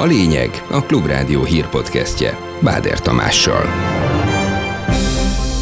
A lényeg a Klubrádió hírpodcastje Báder Tamással.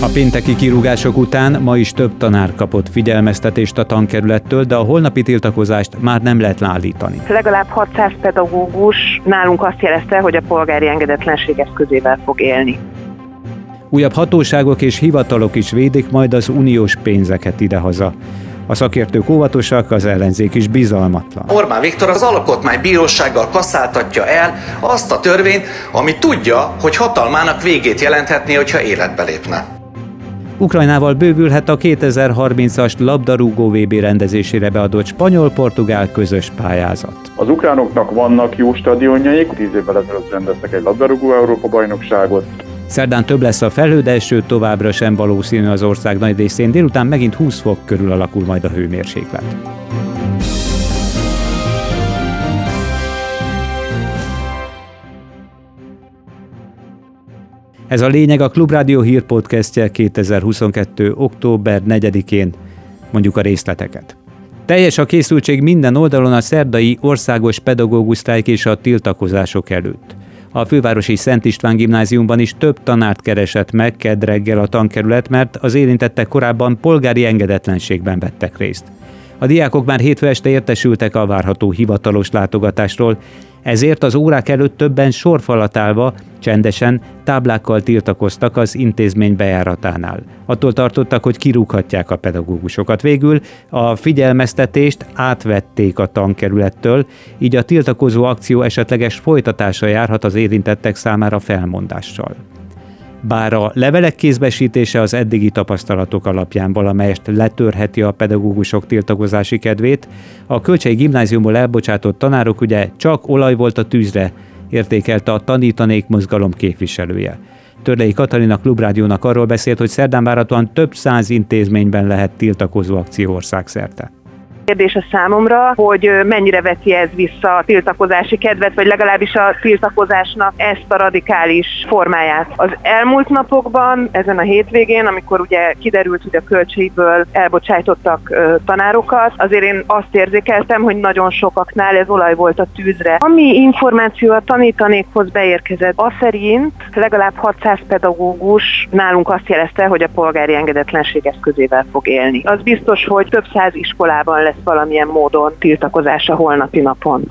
A pénteki kirúgások után ma is több tanár kapott figyelmeztetést a tankerülettől, de a holnapi tiltakozást már nem lehet leállítani. Legalább 600 pedagógus nálunk azt jelezte, hogy a polgári engedetlenség eszközével fog élni. Újabb hatóságok és hivatalok is védik majd az uniós pénzeket idehaza. A szakértők óvatosak, az ellenzék is bizalmatlan. Orbán Viktor az alkotmánybírósággal kasszáltatja el azt a törvényt, ami tudja, hogy hatalmának végét jelenthetné, hogyha életbe lépne. Ukrajnával bővülhet a 2030-as labdarúgó VB rendezésére beadott spanyol-portugál közös pályázat. Az ukránoknak vannak jó stadionjaik, tíz évvel ezelőtt rendeztek egy labdarúgó Európa bajnokságot, Szerdán több lesz a felhő, de eső továbbra sem valószínű az ország nagy részén. Délután megint 20 fok körül alakul majd a hőmérséklet. Ez a lényeg a Klubrádió hírpodcastje 2022. október 4-én. Mondjuk a részleteket. Teljes a készültség minden oldalon a szerdai országos pedagógus és a tiltakozások előtt. A fővárosi Szent István gimnáziumban is több tanárt keresett meg kedd a tankerület, mert az érintettek korábban polgári engedetlenségben vettek részt. A diákok már hétfő este értesültek a várható hivatalos látogatásról, ezért az órák előtt többen sorfalat állva, csendesen, táblákkal tiltakoztak az intézmény bejáratánál. Attól tartottak, hogy kirúghatják a pedagógusokat. Végül a figyelmeztetést átvették a tankerülettől, így a tiltakozó akció esetleges folytatása járhat az érintettek számára felmondással. Bár a levelek kézbesítése az eddigi tapasztalatok alapján valamelyest letörheti a pedagógusok tiltakozási kedvét, a Kölcsei Gimnáziumból elbocsátott tanárok ugye csak olaj volt a tűzre, értékelte a tanítanék mozgalom képviselője. Törlei Katalina Klubrádiónak arról beszélt, hogy szerdán várhatóan több száz intézményben lehet tiltakozó akció országszerte. Kérdés a számomra, hogy mennyire veti ez vissza a tiltakozási kedvet, vagy legalábbis a tiltakozásnak ezt a radikális formáját. Az elmúlt napokban, ezen a hétvégén, amikor ugye kiderült, hogy a költségből elbocsájtottak tanárokat, azért én azt érzékeltem, hogy nagyon sokaknál ez olaj volt a tűzre. Ami információ a tanítanékhoz beérkezett, az szerint legalább 600 pedagógus nálunk azt jelezte, hogy a polgári engedetlenség eszközével fog élni. Az biztos, hogy több száz iskolában lesz lesz valamilyen módon tiltakozása holnapi napon.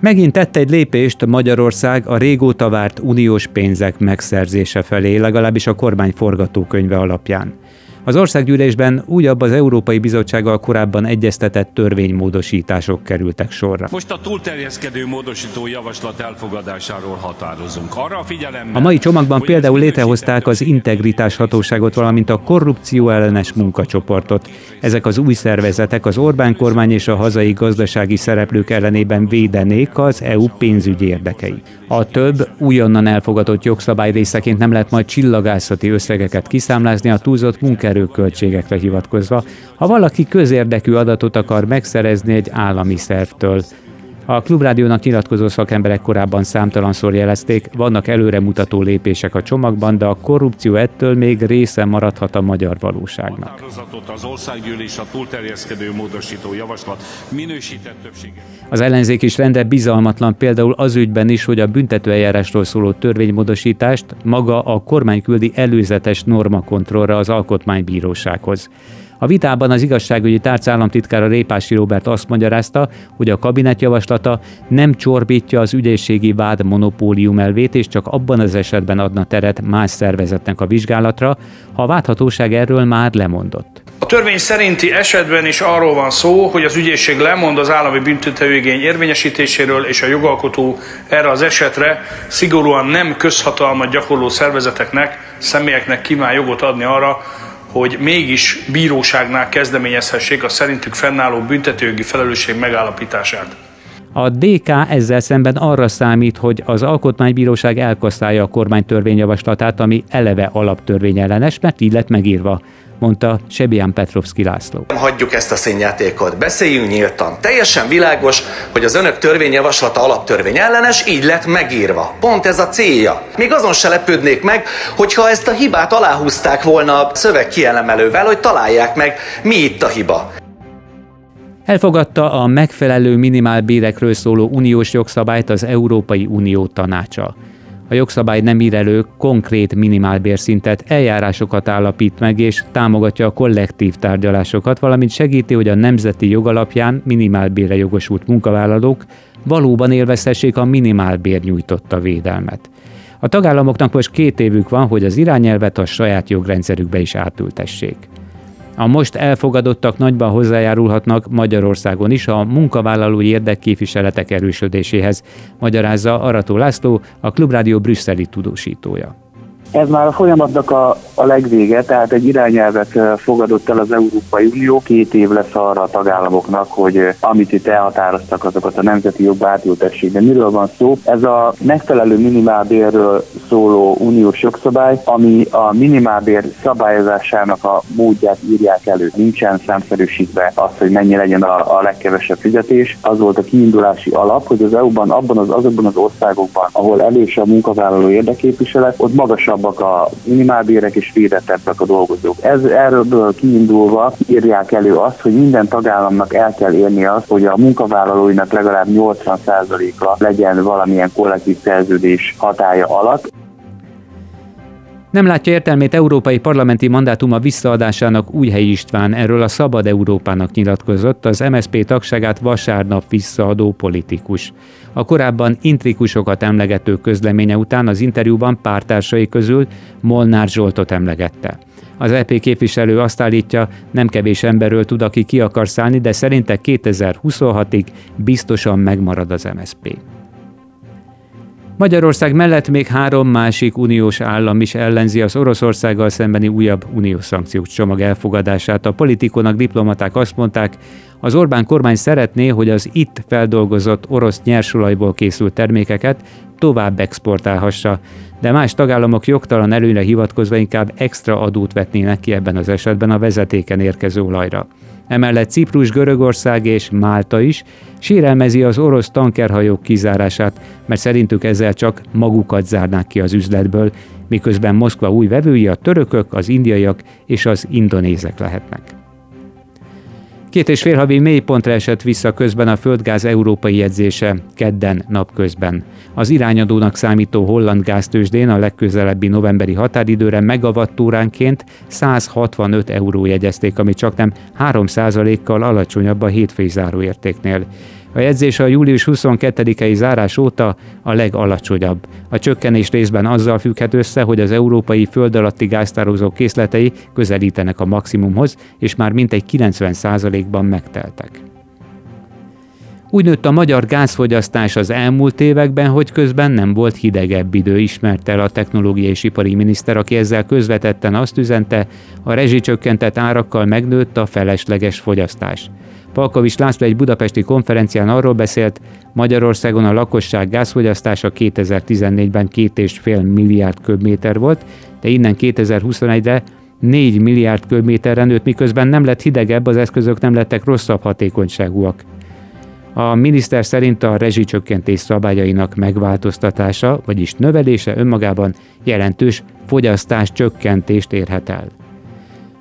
Megint tett egy lépést Magyarország a régóta várt uniós pénzek megszerzése felé, legalábbis a kormány forgatókönyve alapján. Az országgyűlésben újabb az Európai Bizottsággal korábban egyeztetett törvénymódosítások kerültek sorra. Most a túlterjeszkedő módosító javaslat elfogadásáról határozunk. Arra figyelem. A mai csomagban például létrehozták az integritás hatóságot, valamint a korrupció ellenes munkacsoportot. Ezek az új szervezetek az Orbán kormány és a hazai gazdasági szereplők ellenében védenék az EU pénzügyi érdekei. A több újonnan elfogadott jogszabály részeként nem lehet majd csillagászati összegeket kiszámlázni a túlzott munkaerőköltségekre hivatkozva, ha valaki közérdekű adatot akar megszerezni egy állami szervtől. A Klubrádiónak nyilatkozó szakemberek korábban számtalanszor jelezték, vannak előremutató lépések a csomagban, de a korrupció ettől még része maradhat a magyar valóságnak. Az országgyűlés a túlterjeszkedő módosító javaslat minősített többsége. Az ellenzék is rende bizalmatlan például az ügyben is, hogy a büntetőeljárásról szóló törvénymódosítást maga a kormány küldi előzetes normakontrollra az alkotmánybírósághoz. A vitában az igazságügyi tárc államtitkára Répási Robert azt magyarázta, hogy a kabinet javaslata nem csorbítja az ügyészségi vád monopólium elvét, és csak abban az esetben adna teret más szervezetnek a vizsgálatra, ha a vádhatóság erről már lemondott. A törvény szerinti esetben is arról van szó, hogy az ügyészség lemond az állami büntetőigény érvényesítéséről, és a jogalkotó erre az esetre szigorúan nem közhatalmat gyakorló szervezeteknek, személyeknek kíván jogot adni arra, hogy mégis bíróságnál kezdeményezhessék a szerintük fennálló büntetőjogi felelősség megállapítását. A DK ezzel szemben arra számít, hogy az Alkotmánybíróság elkasszálja a kormány törvényjavaslatát, ami eleve alaptörvényellenes, mert így lett megírva mondta Sebián Petrovski László. Hagyjuk ezt a színjátékot, beszéljünk nyíltan. Teljesen világos, hogy az önök törvényjavaslata alaptörvény ellenes, így lett megírva. Pont ez a célja. Még azon se lepődnék meg, hogyha ezt a hibát aláhúzták volna a szöveg kielemelővel, hogy találják meg, mi itt a hiba. Elfogadta a megfelelő minimálbérekről szóló uniós jogszabályt az Európai Unió tanácsa. A jogszabály nem ír elő konkrét minimálbérszintet, eljárásokat állapít meg és támogatja a kollektív tárgyalásokat, valamint segíti, hogy a nemzeti jogalapján minimálbérre jogosult munkavállalók valóban élvezhessék a minimálbér nyújtotta védelmet. A tagállamoknak most két évük van, hogy az irányelvet a saját jogrendszerükbe is átültessék. A most elfogadottak nagyban hozzájárulhatnak Magyarországon is a munkavállalói érdekképviseletek erősödéséhez, magyarázza Arató László, a Klubrádió brüsszeli tudósítója. Ez már a folyamatnak a, a legvége, tehát egy irányelvet fogadott el az Európai Unió, két év lesz arra a tagállamoknak, hogy amit itt elhatároztak, azokat a nemzeti jogba átültessék. De miről van szó? Ez a megfelelő minimálbérről szóló uniós jogszabály, ami a minimálbér szabályozásának a módját írják elő. Nincsen számszerűsítve az, hogy mennyi legyen a, a legkevesebb fizetés. Az volt a kiindulási alap, hogy az EU-ban, abban az, azokban az országokban, ahol elős a munkavállaló érdeképviselet, ott magasabb magasabbak a minimálbérek és védettebbek a dolgozók. Ez erről kiindulva írják elő azt, hogy minden tagállamnak el kell érni azt, hogy a munkavállalóinak legalább 80%-a legyen valamilyen kollektív szerződés hatája alatt. Nem látja értelmét európai parlamenti mandátuma visszaadásának Újhelyi István, erről a Szabad Európának nyilatkozott, az MSZP tagságát vasárnap visszaadó politikus. A korábban intrikusokat emlegető közleménye után az interjúban pártársai közül Molnár Zsoltot emlegette. Az EP képviselő azt állítja, nem kevés emberről tud, aki ki akar szállni, de szerinte 2026-ig biztosan megmarad az MSZP. Magyarország mellett még három másik uniós állam is ellenzi az Oroszországgal szembeni újabb uniós szankciós csomag elfogadását. A politikonak, diplomaták azt mondták, az Orbán kormány szeretné, hogy az itt feldolgozott orosz nyersolajból készült termékeket tovább exportálhassa, de más tagállamok jogtalan előre hivatkozva inkább extra adót vetnének ki ebben az esetben a vezetéken érkező olajra. Emellett Ciprus, Görögország és Málta is sérelmezi az orosz tankerhajók kizárását, mert szerintük ezzel csak magukat zárnák ki az üzletből, miközben Moszkva új vevői a törökök, az indiaiak és az indonézek lehetnek. Két és fél havi mélypontra esett vissza közben a földgáz európai jegyzése kedden napközben. Az irányadónak számító holland gáztősdén a legközelebbi novemberi határidőre megavattóránként 165 euró jegyezték, ami csak nem 3%-kal alacsonyabb a hétfői záróértéknél. A jegyzés a július 22-i zárás óta a legalacsonyabb. A csökkenés részben azzal függhet össze, hogy az európai föld alatti gáztározó készletei közelítenek a maximumhoz, és már mintegy 90%-ban megteltek. Úgy nőtt a magyar gázfogyasztás az elmúlt években, hogy közben nem volt hidegebb idő, ismerte el a technológiai és ipari miniszter, aki ezzel közvetetten azt üzente, a rezsicsökkentett árakkal megnőtt a felesleges fogyasztás. Palkovics László egy budapesti konferencián arról beszélt, Magyarországon a lakosság gázfogyasztása 2014-ben 2,5 milliárd köbméter volt, de innen 2021-re 4 milliárd köbméterre nőtt, miközben nem lett hidegebb, az eszközök nem lettek rosszabb hatékonyságúak. A miniszter szerint a rezsicsökkentés szabályainak megváltoztatása, vagyis növelése önmagában jelentős fogyasztás csökkentést érhet el.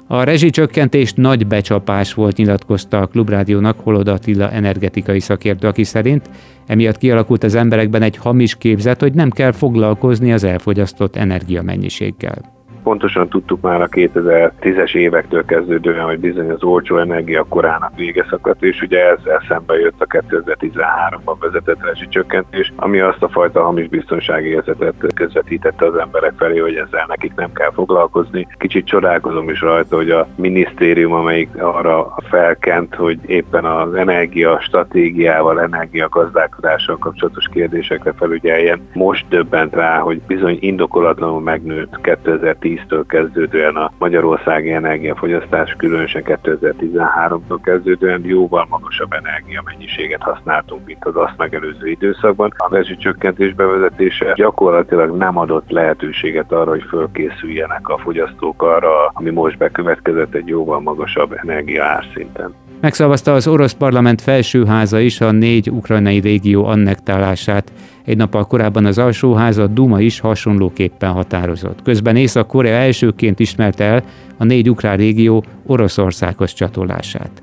A rezsicsökkentés nagy becsapás volt, nyilatkozta a Klubrádiónak Holoda Attila energetikai szakértő, aki szerint emiatt kialakult az emberekben egy hamis képzet, hogy nem kell foglalkozni az elfogyasztott energiamennyiséggel pontosan tudtuk már a 2010-es évektől kezdődően, hogy bizony az olcsó energia korának vége szakadt, és ugye ez eszembe jött a 2013-ban vezetett rezsicsökkentés, ami azt a fajta hamis biztonsági érzetet közvetítette az emberek felé, hogy ezzel nekik nem kell foglalkozni. Kicsit csodálkozom is rajta, hogy a minisztérium, amelyik arra felkent, hogy éppen az energia stratégiával, energia gazdálkodással kapcsolatos kérdésekre felügyeljen, most döbbent rá, hogy bizony indokolatlanul megnőtt 2010 2010-től kezdődően a magyarországi energiafogyasztás, különösen 2013-tól kezdődően jóval magasabb energiamennyiséget használtunk, mint az azt megelőző időszakban. A rezsicsökkentés bevezetése gyakorlatilag nem adott lehetőséget arra, hogy fölkészüljenek a fogyasztók arra, ami most bekövetkezett egy jóval magasabb energia árszinten. Megszavazta az orosz parlament felsőháza is a négy ukrajnai régió annektálását. Egy nappal korábban az alsóháza a Duma is hasonlóképpen határozott. Közben Észak-Korea elsőként ismerte el a négy ukrán régió Oroszországhoz csatolását.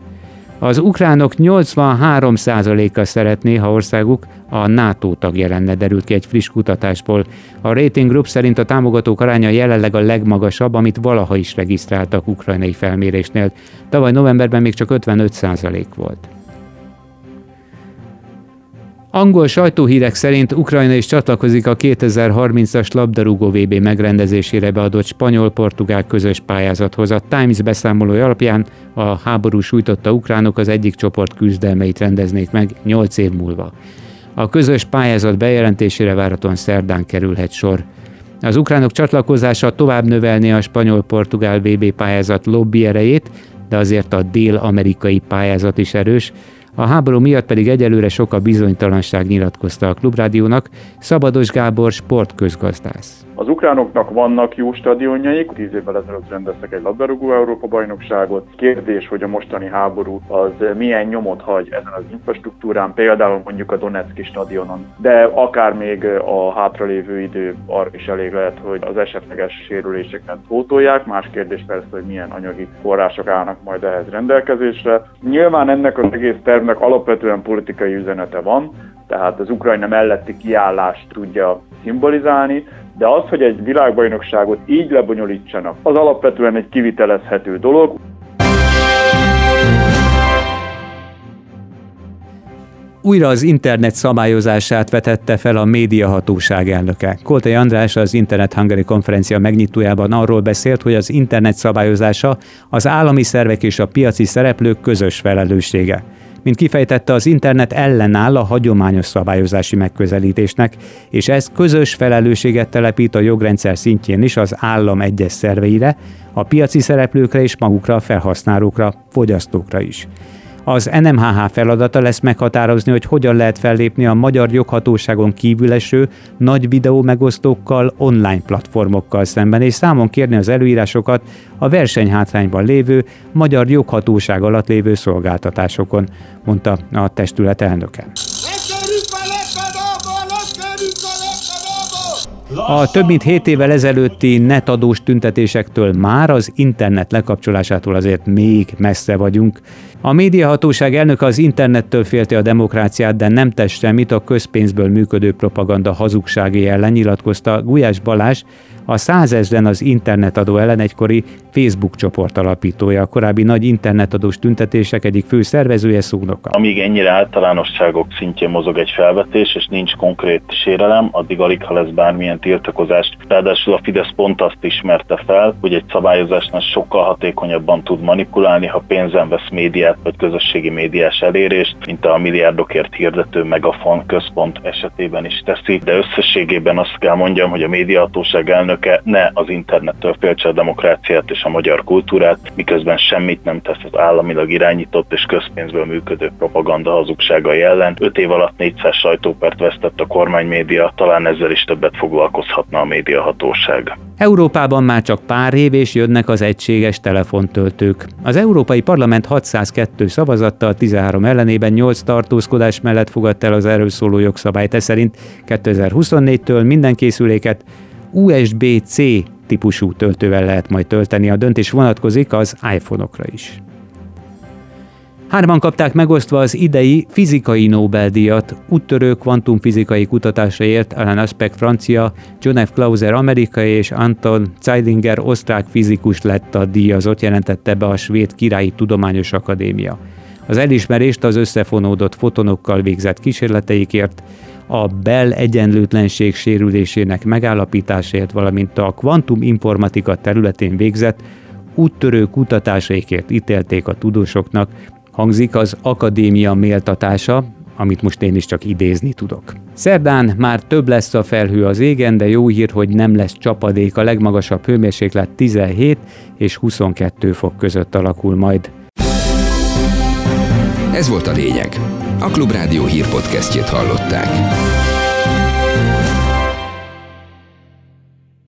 Az ukránok 83%-a szeretné, ha országuk a NATO tagja lenne, derült ki egy friss kutatásból. A Rating Group szerint a támogatók aránya jelenleg a legmagasabb, amit valaha is regisztráltak ukrajnai felmérésnél. Tavaly novemberben még csak 55% volt. Angol sajtóhírek szerint Ukrajna is csatlakozik a 2030-as labdarúgó VB megrendezésére beadott spanyol-portugál közös pályázathoz. A Times beszámolója alapján a háború sújtotta ukránok az egyik csoport küzdelmeit rendeznék meg 8 év múlva. A közös pályázat bejelentésére várhatóan szerdán kerülhet sor. Az ukránok csatlakozása tovább növelni a spanyol-portugál VB pályázat lobby erejét, de azért a dél-amerikai pályázat is erős, a háború miatt pedig egyelőre sok a bizonytalanság nyilatkozta a Klubrádiónak Szabados Gábor sportközgazdász. Az ukránoknak vannak jó stadionjaik, tíz évvel ezelőtt rendeztek egy labdarúgó Európa bajnokságot. Kérdés, hogy a mostani háború az milyen nyomot hagy ezen az infrastruktúrán, például mondjuk a Donetszki stadionon, de akár még a hátralévő idő arra is elég lehet, hogy az esetleges sérüléseket pótolják. Más kérdés persze, hogy milyen anyagi források állnak majd ehhez rendelkezésre. Nyilván ennek az egész tervnek alapvetően politikai üzenete van, tehát az Ukrajna melletti kiállást tudja szimbolizálni, de az, hogy egy világbajnokságot így lebonyolítsanak, az alapvetően egy kivitelezhető dolog. Újra az internet szabályozását vetette fel a médiahatóság elnöke. Koltai András az Internet Hungary konferencia megnyitójában arról beszélt, hogy az internet szabályozása az állami szervek és a piaci szereplők közös felelőssége. Mint kifejtette, az internet ellenáll a hagyományos szabályozási megközelítésnek, és ez közös felelősséget telepít a jogrendszer szintjén is az állam egyes szerveire, a piaci szereplőkre és magukra a felhasználókra, fogyasztókra is. Az NMHH feladata lesz meghatározni, hogy hogyan lehet fellépni a magyar joghatóságon kívül eső nagy videó megosztókkal, online platformokkal szemben, és számon kérni az előírásokat a versenyhátrányban lévő magyar joghatóság alatt lévő szolgáltatásokon, mondta a testület elnöke. A több mint 7 évvel ezelőtti netadós tüntetésektől már az internet lekapcsolásától azért még messze vagyunk. A médiahatóság elnöke az internettől félte a demokráciát, de nem tesz semmit a közpénzből működő propaganda hazugsági ellen nyilatkozta Gulyás Balázs, a százezren az internetadó ellen egykori Facebook csoport alapítója, a korábbi nagy internetadós tüntetések egyik fő szervezője szónoka. Amíg ennyire általánosságok szintjén mozog egy felvetés, és nincs konkrét sérelem, addig alig, ha lesz bármilyen tiltakozást. Ráadásul a Fidesz pont azt ismerte fel, hogy egy szabályozásnál sokkal hatékonyabban tud manipulálni, ha pénzen vesz médiát vagy közösségi médiás elérést, mint a milliárdokért hirdető Megafon központ esetében is teszi. De összességében azt kell mondjam, hogy a médiahatóság elnöke ne az internettől féltse a demokráciát és a magyar kultúrát, miközben semmit nem tesz az államilag irányított és közpénzből működő propaganda hazugságai ellen. Öt év alatt 400 sajtópert vesztett a kormánymédia, talán ezzel is többet foglalkozhatna a médiahatóság. Európában már csak pár év és jönnek az egységes telefontöltők. Az Európai Parlament 602 szavazattal 13 ellenében 8 tartózkodás mellett fogadta el az erről szóló jogszabályt. Ez szerint 2024-től minden készüléket USB-C típusú töltővel lehet majd tölteni. A döntés vonatkozik az iPhone-okra is. Hárman kapták megosztva az idei fizikai Nobel-díjat. Úttörő kvantumfizikai kutatásaiért Alan Aspect francia, John F. Clauser amerikai és Anton Zeidinger osztrák fizikus lett a díjazott, jelentette be a Svéd Királyi Tudományos Akadémia. Az elismerést az összefonódott fotonokkal végzett kísérleteikért, a Bell egyenlőtlenség sérülésének megállapításért, valamint a kvantum informatika területén végzett úttörő kutatásaikért ítélték a tudósoknak, hangzik az akadémia méltatása, amit most én is csak idézni tudok. Szerdán már több lesz a felhő az égen, de jó hír, hogy nem lesz csapadék, a legmagasabb hőmérséklet 17 és 22 fok között alakul majd. Ez volt a lényeg. A Klubrádió hírpodcastjét hallották.